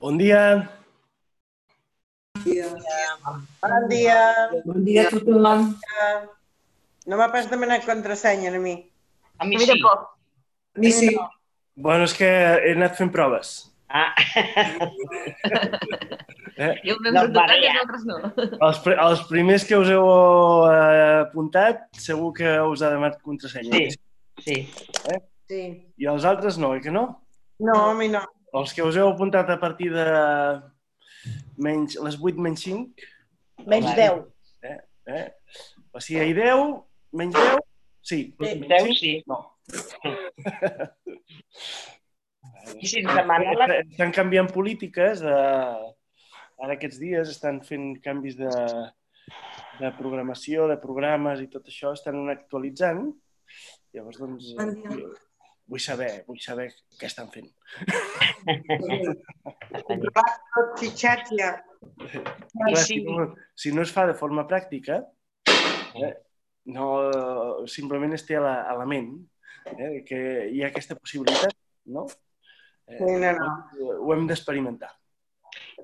Bon dia. Bon dia. Bon dia a tothom. No m'ha pas demanat contrasenya a mi. A mi sí. A mi sí. Bueno, és que he anat fent proves. Ah, Eh? Un hem No, no, tocat i varia. els altres no. Els, pri- els primers que us heu eh, apuntat, segur que us ha demanat contrasenya. sí, sí. Sí. I els altres no, oi que no? No, a mi no. Els que us heu apuntat a partir de menys, les 8 menys 5, Menys Vale. 10. eh? o sigui, hi 10, menys 10, sí. Deu sí. No. I si ens demana la... Estan canviant polítiques de... Ara aquests dies estan fent canvis de, de programació, de programes i tot això, estan actualitzant. Llavors, doncs, Bon dia. eh, vull saber, vull saber què estan fent. Si, no, si no es fa de forma pràctica, eh, no, simplement es té a la, a la ment eh, que hi ha aquesta possibilitat, no? Eh, Sí, no, no. Ho hem d'experimentar.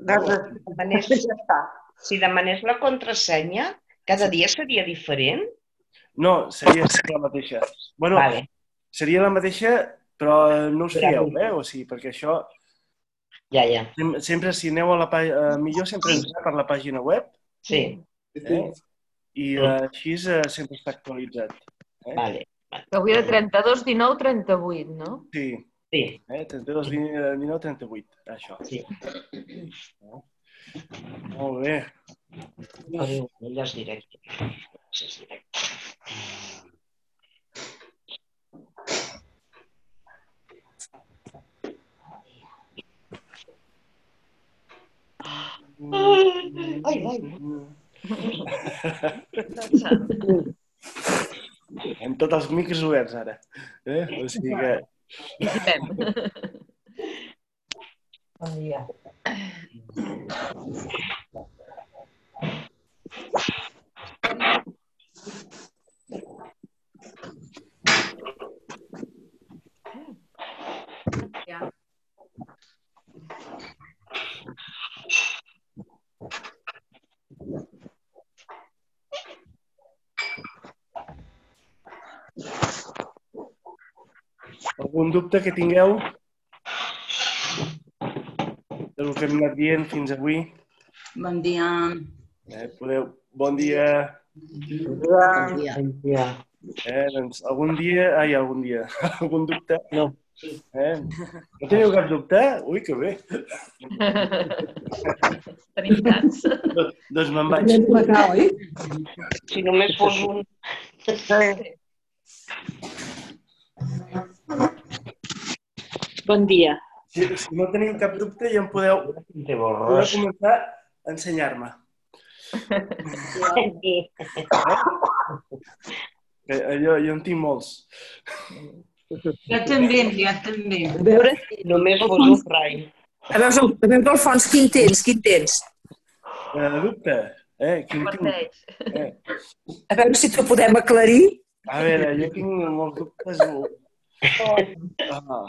Doncs, Demanés, ja està. si demanés la contrasenya, cada dia seria diferent? No, seria sempre la mateixa. Bueno, Vale. Seria la mateixa, però no us fieu, eh? O sigui, perquè això, Ja, ja. sem- sempre si aneu a la pàgina, eh, millor sempre entrar per la pàgina web, Sí, eh? I eh, així eh, sempre està actualitzat. Eh? vale. Avui era 32, 19, 38, no? Sí, Sí, eh? 32, 19, 38, això. sí. Molt bé. Ja és directe. Sí, és directe. Ai, ai. Amb tots els micros oberts ara. Eh? O sigui que... Visitem. Bon dia. Ja. Algun dubte que tingueu del que hem anat dient fins avui? Bon dia. Eh, podeu... Bon dia. Bon dia. Ja. Eh, doncs, algun dia... Ai, algun dia. algun dubte? No. Eh? No teniu cap dubte? Ui, que bé. Tenim tants. Doncs, doncs me'n vaig. Si només fos un... Bon dia. Si, si no teniu cap dubte, ja em podeu, podeu començar a ensenyar-me. Que jo, jo en tinc molts. Jo també, jo també. A veure, Només fos un rai. a veure, a veure Alfons, quin tens? Quin tens? Eh, dubte? Eh, quin tinc? Parteix. Eh, A veure si t'ho podem aclarir. a veure, jo tinc molts dubtes. Ah.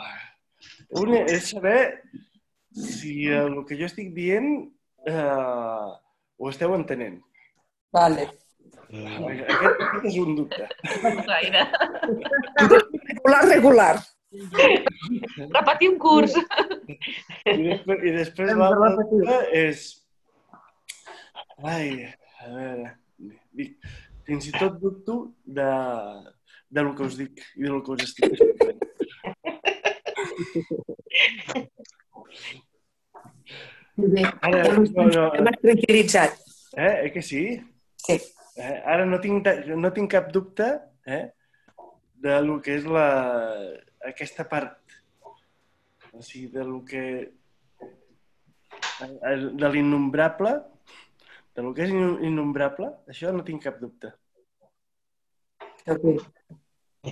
Un és saber si el que jo estic dient eh, ho esteu entenent. Vale. Aquest, aquest és un dubte. Gaire. Regular, regular. Repetir un curs. I després, i després l'altre dubte és... Ai, a veure... Dic, fins i tot dubto de, de lo que us dic i de lo que us estic explicant. Bé, Ara, no, no, hem tranquil·litzat. eh, eh que sí? Sí. Eh, ara no tinc, no tinc cap dubte eh, de lo que és la, aquesta part. O sigui, de lo que... eh, De l'innombrable, de lo que és innombrable, això no tinc cap dubte. Bé,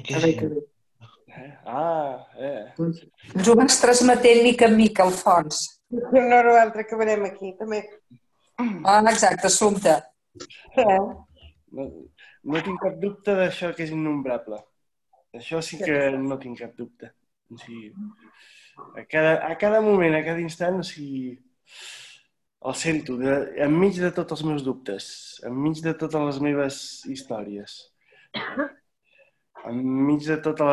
que bé. Eh? Ah, eh. Ens ho vas transmetent mica en mica, Alfons. Una hora o altra acabarem aquí, també. Ah, exacte, assumpte. Eh? No, no tinc cap dubte d'això que és innombrable. Això sí que no tinc cap dubte. O sigui, a cada, a cada moment, a cada instant, o sigui, el sento, de, enmig de tots els meus dubtes, enmig de totes les meves històries, enmig de totes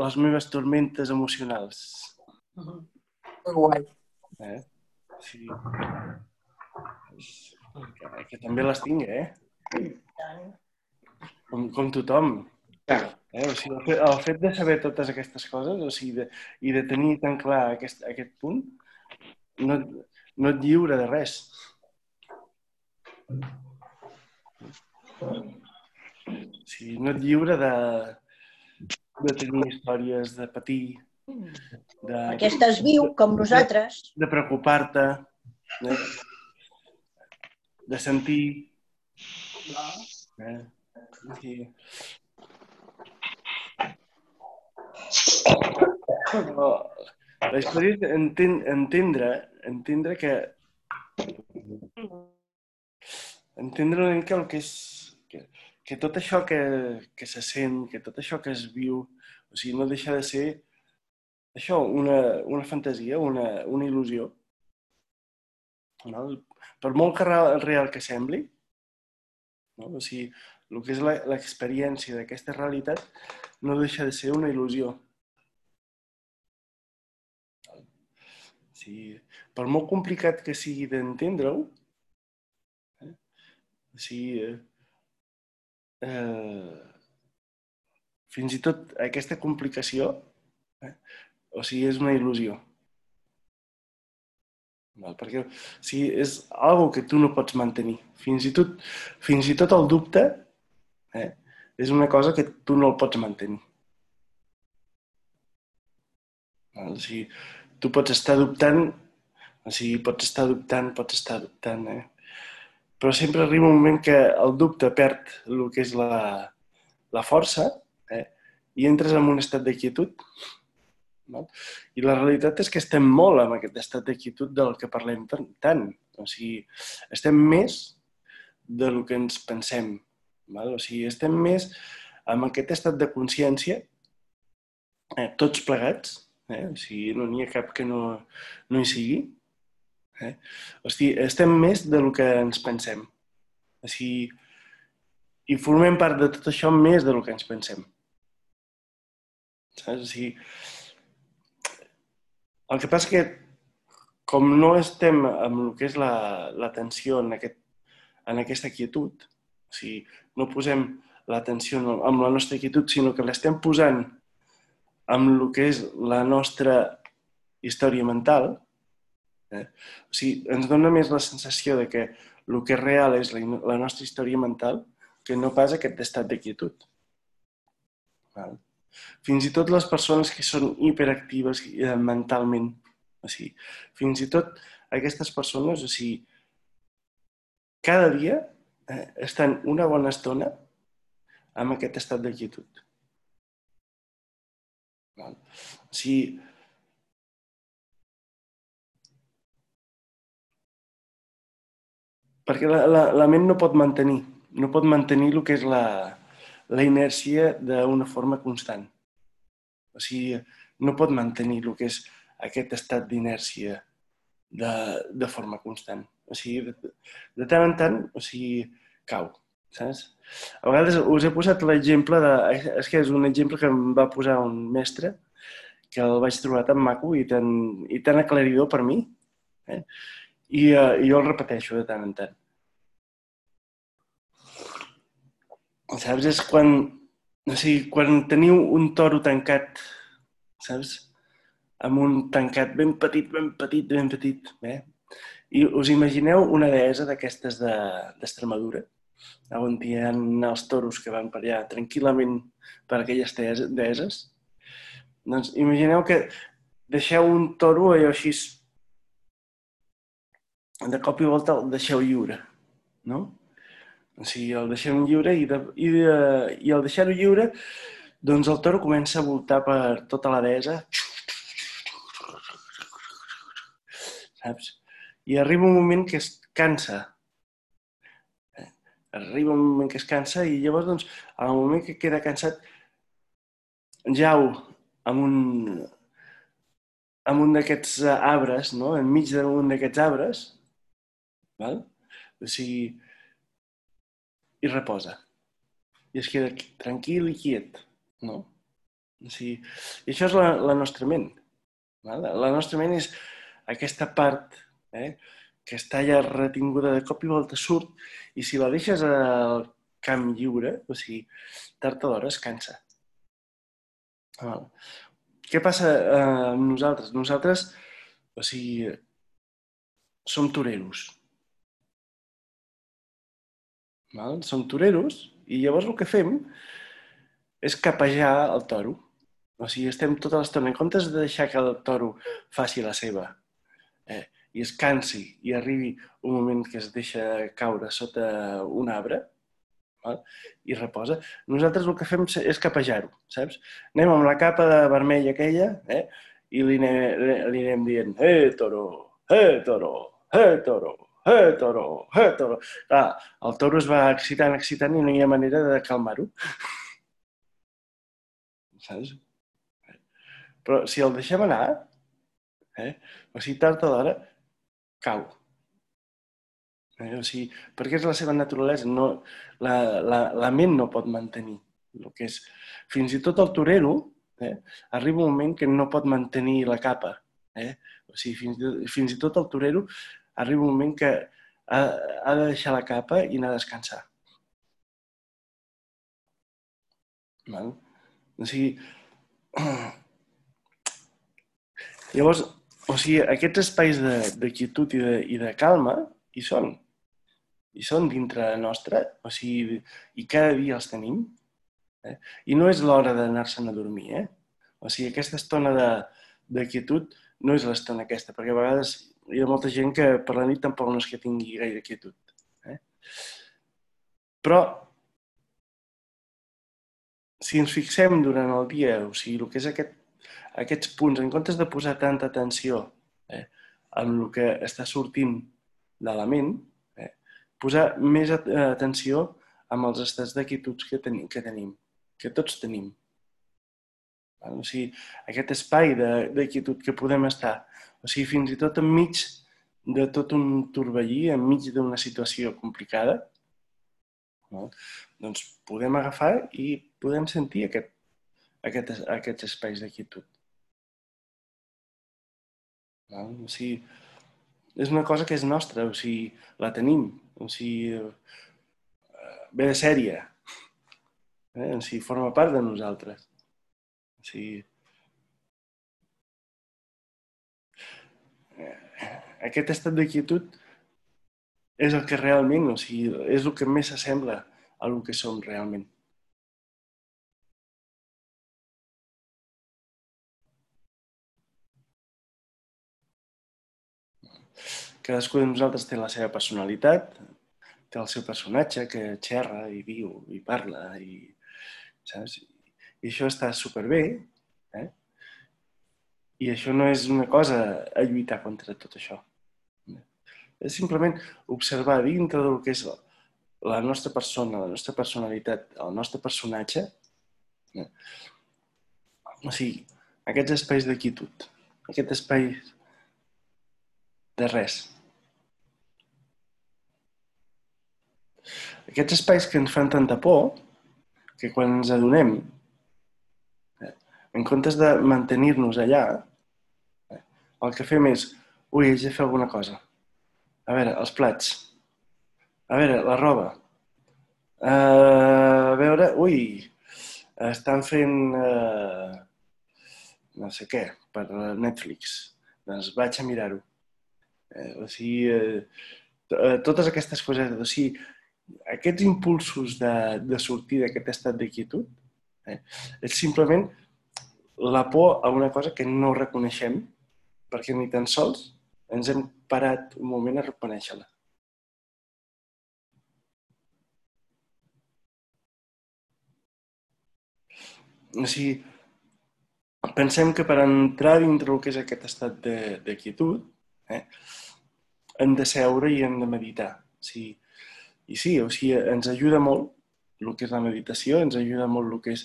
les meves tormentes emocionals. Que guai. Eh? Sí. Que, que també les tinc, eh? Com, com tothom. Eh? O sigui, el, fet, el fet de saber totes aquestes coses o sigui, de, i de tenir tan clar aquest, aquest punt no, no et lliura de res. O sigui, no et lliura de, de tenir històries, de patir, de, Perquè estàs viu, com nosaltres. de preocupar-te, de, de sentir... Eh? Sí. Però la història és enten, entendre, entendre que entendre una mica el que és que, que tot això que, que se sent, que tot això que es viu, o sigui, no deixa de ser això, una, una fantasia, una, una il·lusió. No? Per molt que real, real que sembli, no? o sigui, el que és l'experiència d'aquesta realitat no deixa de ser una il·lusió. Sigui, per molt complicat que sigui d'entendre-ho, eh? sigui, eh, eh, fins i tot aquesta complicació eh? o sigui, és una il·lusió. Val? Perquè o sigui, és algo que tu no pots mantenir. Fins i tot, fins i tot el dubte eh? és una cosa que tu no el pots mantenir. Val? O sigui, tu pots estar dubtant, o sigui, pots estar dubtant, pots estar dubtant, eh? Però sempre arriba un moment que el dubte perd el que és la, la força eh? i entres en un estat de quietud. I la realitat és que estem molt amb aquest estat de quietud del que parlem tant. tant. O sigui, estem més del que ens pensem. Val? O sigui, estem més amb aquest estat de consciència, eh, tots plegats, eh? o sigui, no n'hi ha cap que no, no hi sigui, Eh? Sigui, estem més del que ens pensem. O sigui, i formem part de tot això més del que ens pensem. Saps? O sigui, el que passa que com no estem amb el que és la- l'atenció en, aquest, en aquesta quietud, o sigui, no posem l'atenció en- amb la nostra quietud, sinó que l'estem posant amb el que és la nostra història mental, eh? o sigui, ens dona més la sensació de que el que és real és la, la nostra història mental que no pas aquest estat de quietud. Val? Fins i tot les persones que són hiperactives eh, mentalment, o sigui, fins i tot aquestes persones, o sigui, cada dia eh, estan una bona estona amb aquest estat de quietud. Val? O sigui, perquè la, la, la ment no pot mantenir, no pot mantenir el que és la, la inèrcia d'una forma constant. O sigui, no pot mantenir el que és aquest estat d'inèrcia de, de forma constant. O sigui, de, de tant en tant, o sigui, cau, saps? A vegades us he posat l'exemple de... És que és un exemple que em va posar un mestre que el vaig trobar tan maco i tan, i tan aclaridor per mi. Eh? I, uh, i jo el repeteixo de tant en tant. Saps? És quan, o sigui, quan teniu un toro tancat, saps? Amb un tancat ben petit, ben petit, ben petit. Eh? I us imagineu una deessa d'aquestes de- d'Extremadura, de, on hi ha els toros que van per allà tranquil·lament per aquelles dees- deeses? Doncs imagineu que deixeu un toro allò així de cop i volta el deixeu lliure, no? O sigui, el deixem lliure i, de, i, de, i al deixar-ho lliure, doncs el toro comença a voltar per tota la deessa, saps? I arriba un moment que es cansa. Eh? Arriba un moment que es cansa i llavors, doncs, al moment que queda cansat, jau amb un, en un d'aquests arbres, no? enmig d'un d'aquests arbres, val? o sigui, i reposa. I es queda qui- tranquil i quiet. No? O sigui, I això és la, la nostra ment. Val? La nostra ment és aquesta part eh, que està ja retinguda de cop i volta surt i si la deixes al camp lliure, o sigui, tard o d'hora es cansa. Val? Què passa eh, amb nosaltres? Nosaltres, o sigui, som toreros. Val? Som toreros i llavors el que fem és capejar el toro. O sigui, estem tota l'estona, en comptes de deixar que el toro faci la seva eh, i es cansi i arribi un moment que es deixa caure sota un arbre val? i reposa, nosaltres el que fem és capejar-ho, saps? Anem amb la capa de vermella aquella eh, i li anem, li anem dient «Eh, toro! Eh, toro! Eh, toro! Eh, toro! Eh, toro!» Clar, el toro es va excitant, excitant i no hi ha manera de calmar-ho. Saps? Però si el deixem anar, eh, o sigui, tard o d'hora, cau. Eh, o sigui, perquè és la seva naturalesa. No, la, la, la ment no pot mantenir el que és. Fins i tot el torero eh, arriba un moment que no pot mantenir la capa. Eh? O sigui, fins, i- fins i tot el torero arriba un moment que ha, ha de deixar la capa i anar a descansar. Val? O sigui, llavors, o sigui, aquests espais de, de quietud i de, i de calma hi són. Hi són dintre nostra, o sigui, i cada dia els tenim. Eh? I no és l'hora d'anar-se'n a dormir, eh? O sigui, aquesta estona de, de quietud no és l'estona aquesta, perquè a vegades hi ha molta gent que per la nit tampoc no és que tingui gaire quietud. Eh? Però si ens fixem durant el dia, o sigui, el que és aquest, aquests punts, en comptes de posar tanta atenció eh, en el que està sortint de la ment, eh, posar més at- atenció amb els estats de quietuds que, tenim, que tenim, que tots tenim. O sigui, aquest espai de, de que podem estar, o sigui, fins i tot enmig de tot un torbellí, enmig d'una situació complicada, no? doncs podem agafar i podem sentir aquest, aquest, aquests espais de quietud. Val? O sigui, és una cosa que és nostra, o sigui, la tenim, o sigui, eh, ve de sèrie, eh? o sigui, forma part de nosaltres. Sigui, eh, aquest estat de quietud és el que realment, o sigui, és el que més s'assembla a el que som realment. Cadascú de nosaltres té la seva personalitat, té el seu personatge que xerra i viu i parla i, saps? I això està superbé, eh? I això no és una cosa a lluitar contra tot això. És simplement observar dintre del que és la nostra persona, la nostra personalitat, el nostre personatge, eh? o sigui, aquests espais de quietud, aquest espai de res. Aquests espais que ens fan tanta por que quan ens adonem, en comptes de mantenir-nos allà, el que fem és, ui, haig de fer alguna cosa. A veure, els plats. A veure, la roba. Uh, a veure, ui, estan fent uh, no sé què per Netflix. Doncs vaig a mirar-ho. Eh, o sigui, eh, totes aquestes coses, o sigui, aquests impulsos de, de sortir d'aquest estat de eh, és simplement la por a una cosa que no reconeixem perquè ni tan sols ens hem parat un moment a reconèixer-la. O sigui, pensem que per entrar dintre el que és aquest estat de, de quietud, eh, hem de seure i hem de meditar. O sigui, I sí, o sigui, ens ajuda molt el que és la meditació, ens ajuda molt el que és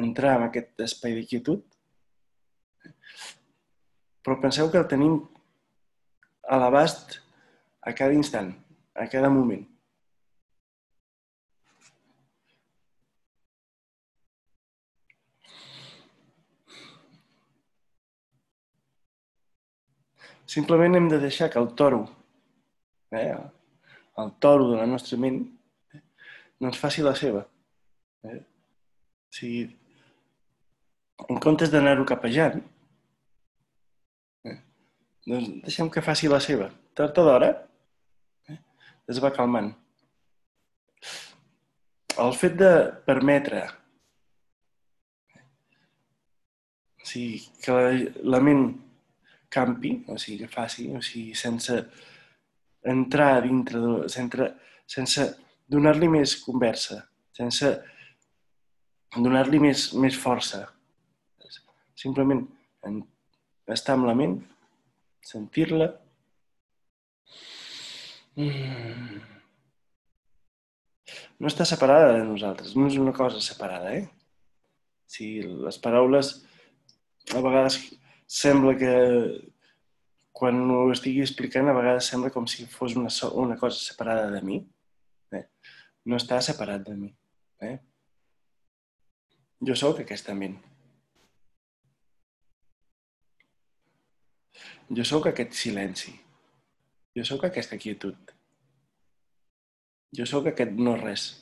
entrar en aquest espai de quietud, però penseu que el tenim a l'abast a cada instant, a cada moment. Simplement hem de deixar que el toro, eh, el toro de la nostra ment, eh, no ens faci la seva. Eh? O sigui, en comptes d'anar-ho capejant, eh, doncs deixem que faci la seva. Tard o d'hora eh, es va calmant. El fet de permetre o sigui, que la, la ment campi, o sigui, que faci, o sigui, sense entrar dintre, de, sense, sense donar-li més conversa, sense donar-li més, més força. Simplement en, estar amb la ment, sentir-la. Mm. No està separada de nosaltres, no és una cosa separada, eh? Si les paraules a vegades sembla que quan ho estigui explicant a vegades sembla com si fos una, so una cosa separada de mi. Eh? No està separat de mi. Eh? Jo sóc aquesta ment. Jo sóc aquest silenci. Jo sóc aquesta quietud. Jo sóc aquest no res.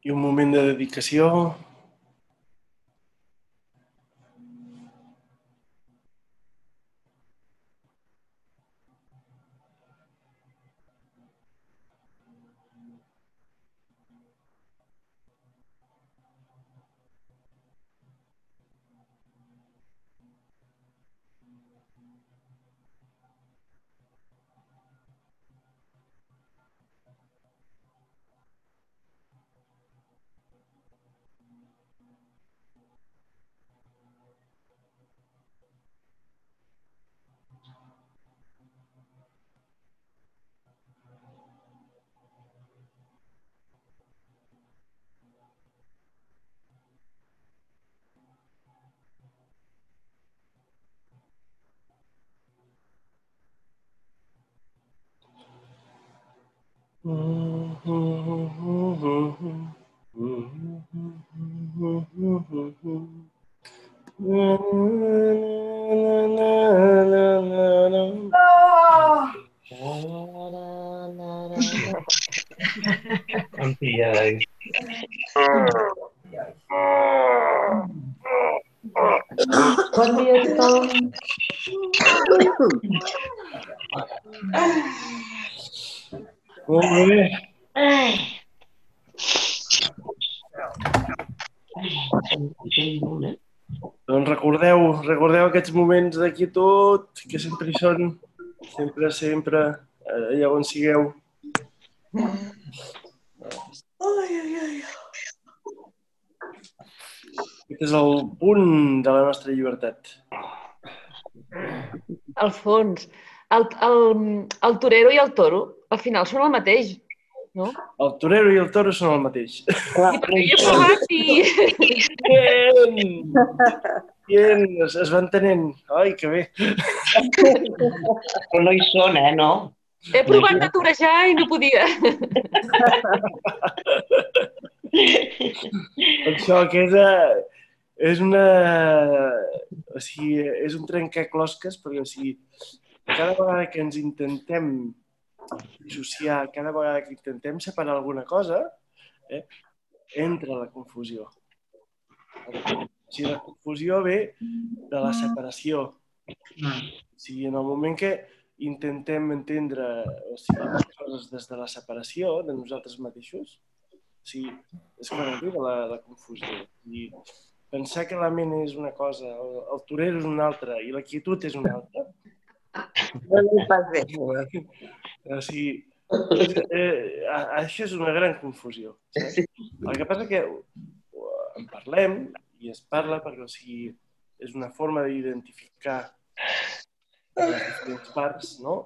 I un moment de dedicació. Mm-hmm. mm-hmm. mm-hmm. mm-hmm. De quietud, que sempre hi són, sempre, sempre, eh, allà on sigueu. Aquest és el punt de la nostra llibertat. Al fons. El, el, el torero i el toro, al final són el mateix, no? El torero i el toro són el mateix. I perquè jo provat i... Bien! Bien, es, es va entenent. Ai, que bé. però no hi són, eh, no? He provat de torejar i no podia. Això que és, és una... O sigui, és un trencaclosques, perquè o sigui, cada vegada que ens intentem dissociar, cada vegada que intentem separar alguna cosa, eh, entra la confusió. Sigui, la confusió ve de la separació. O sigui, en el moment que intentem entendre o sigui, les coses des de la separació de nosaltres mateixos, o sigui, és quan arriba la, la confusió. I pensar que la ment és una cosa, el, el torero és una altra i la quietud és una altra, No li fas bé. o sigui, és, eh, això és una gran confusió. Saps? El que passa que en parlem i es parla perquè o sigui, és una forma d'identificar les diferents parts, no?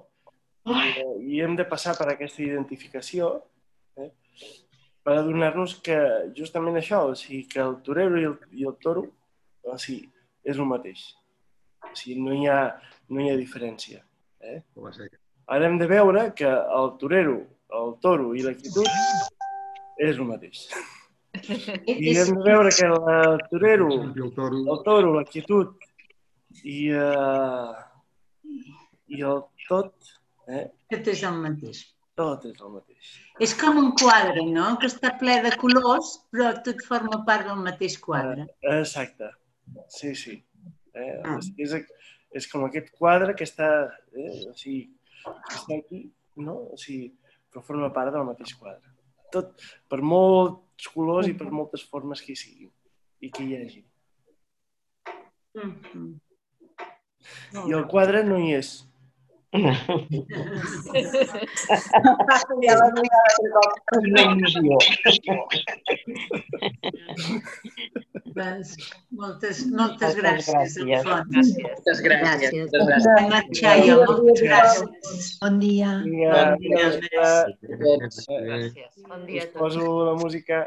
I, I hem de passar per aquesta identificació eh? per adonar-nos que justament això, o sigui, que el torero i el, i el toro o sigui, és el mateix. O sigui, no hi ha, no hi ha diferència. Eh? Ara hem de veure que el torero, el toro i l'actitud és el mateix. I hem de veure que el torero, el toro. el toro, l'actitud i, uh, i el tot, eh? Tot és el mateix. tot és el mateix. És com un quadre, no? Que està ple de colors, però tot forma part del mateix quadre. Exacte. Sí, sí. Eh? És, és, és com aquest quadre que està, eh? o sigui, que està aquí, no? O sigui, però forma part del mateix quadre. Tot, per molts colors i per moltes formes que hi siguin i que hi hagi. Mhm. I el quadre no hi és. Ja altre cop. Una il·lusió. Moltes, moltes Moltes gràcies, gràcies. Moltes gràcies. Gràcies. Moltes gràcies. Moltes. Bon dia. Bon dia, Gràcies. Bon dia a tots. poso la música.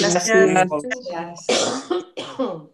Gràcies. Gràcies.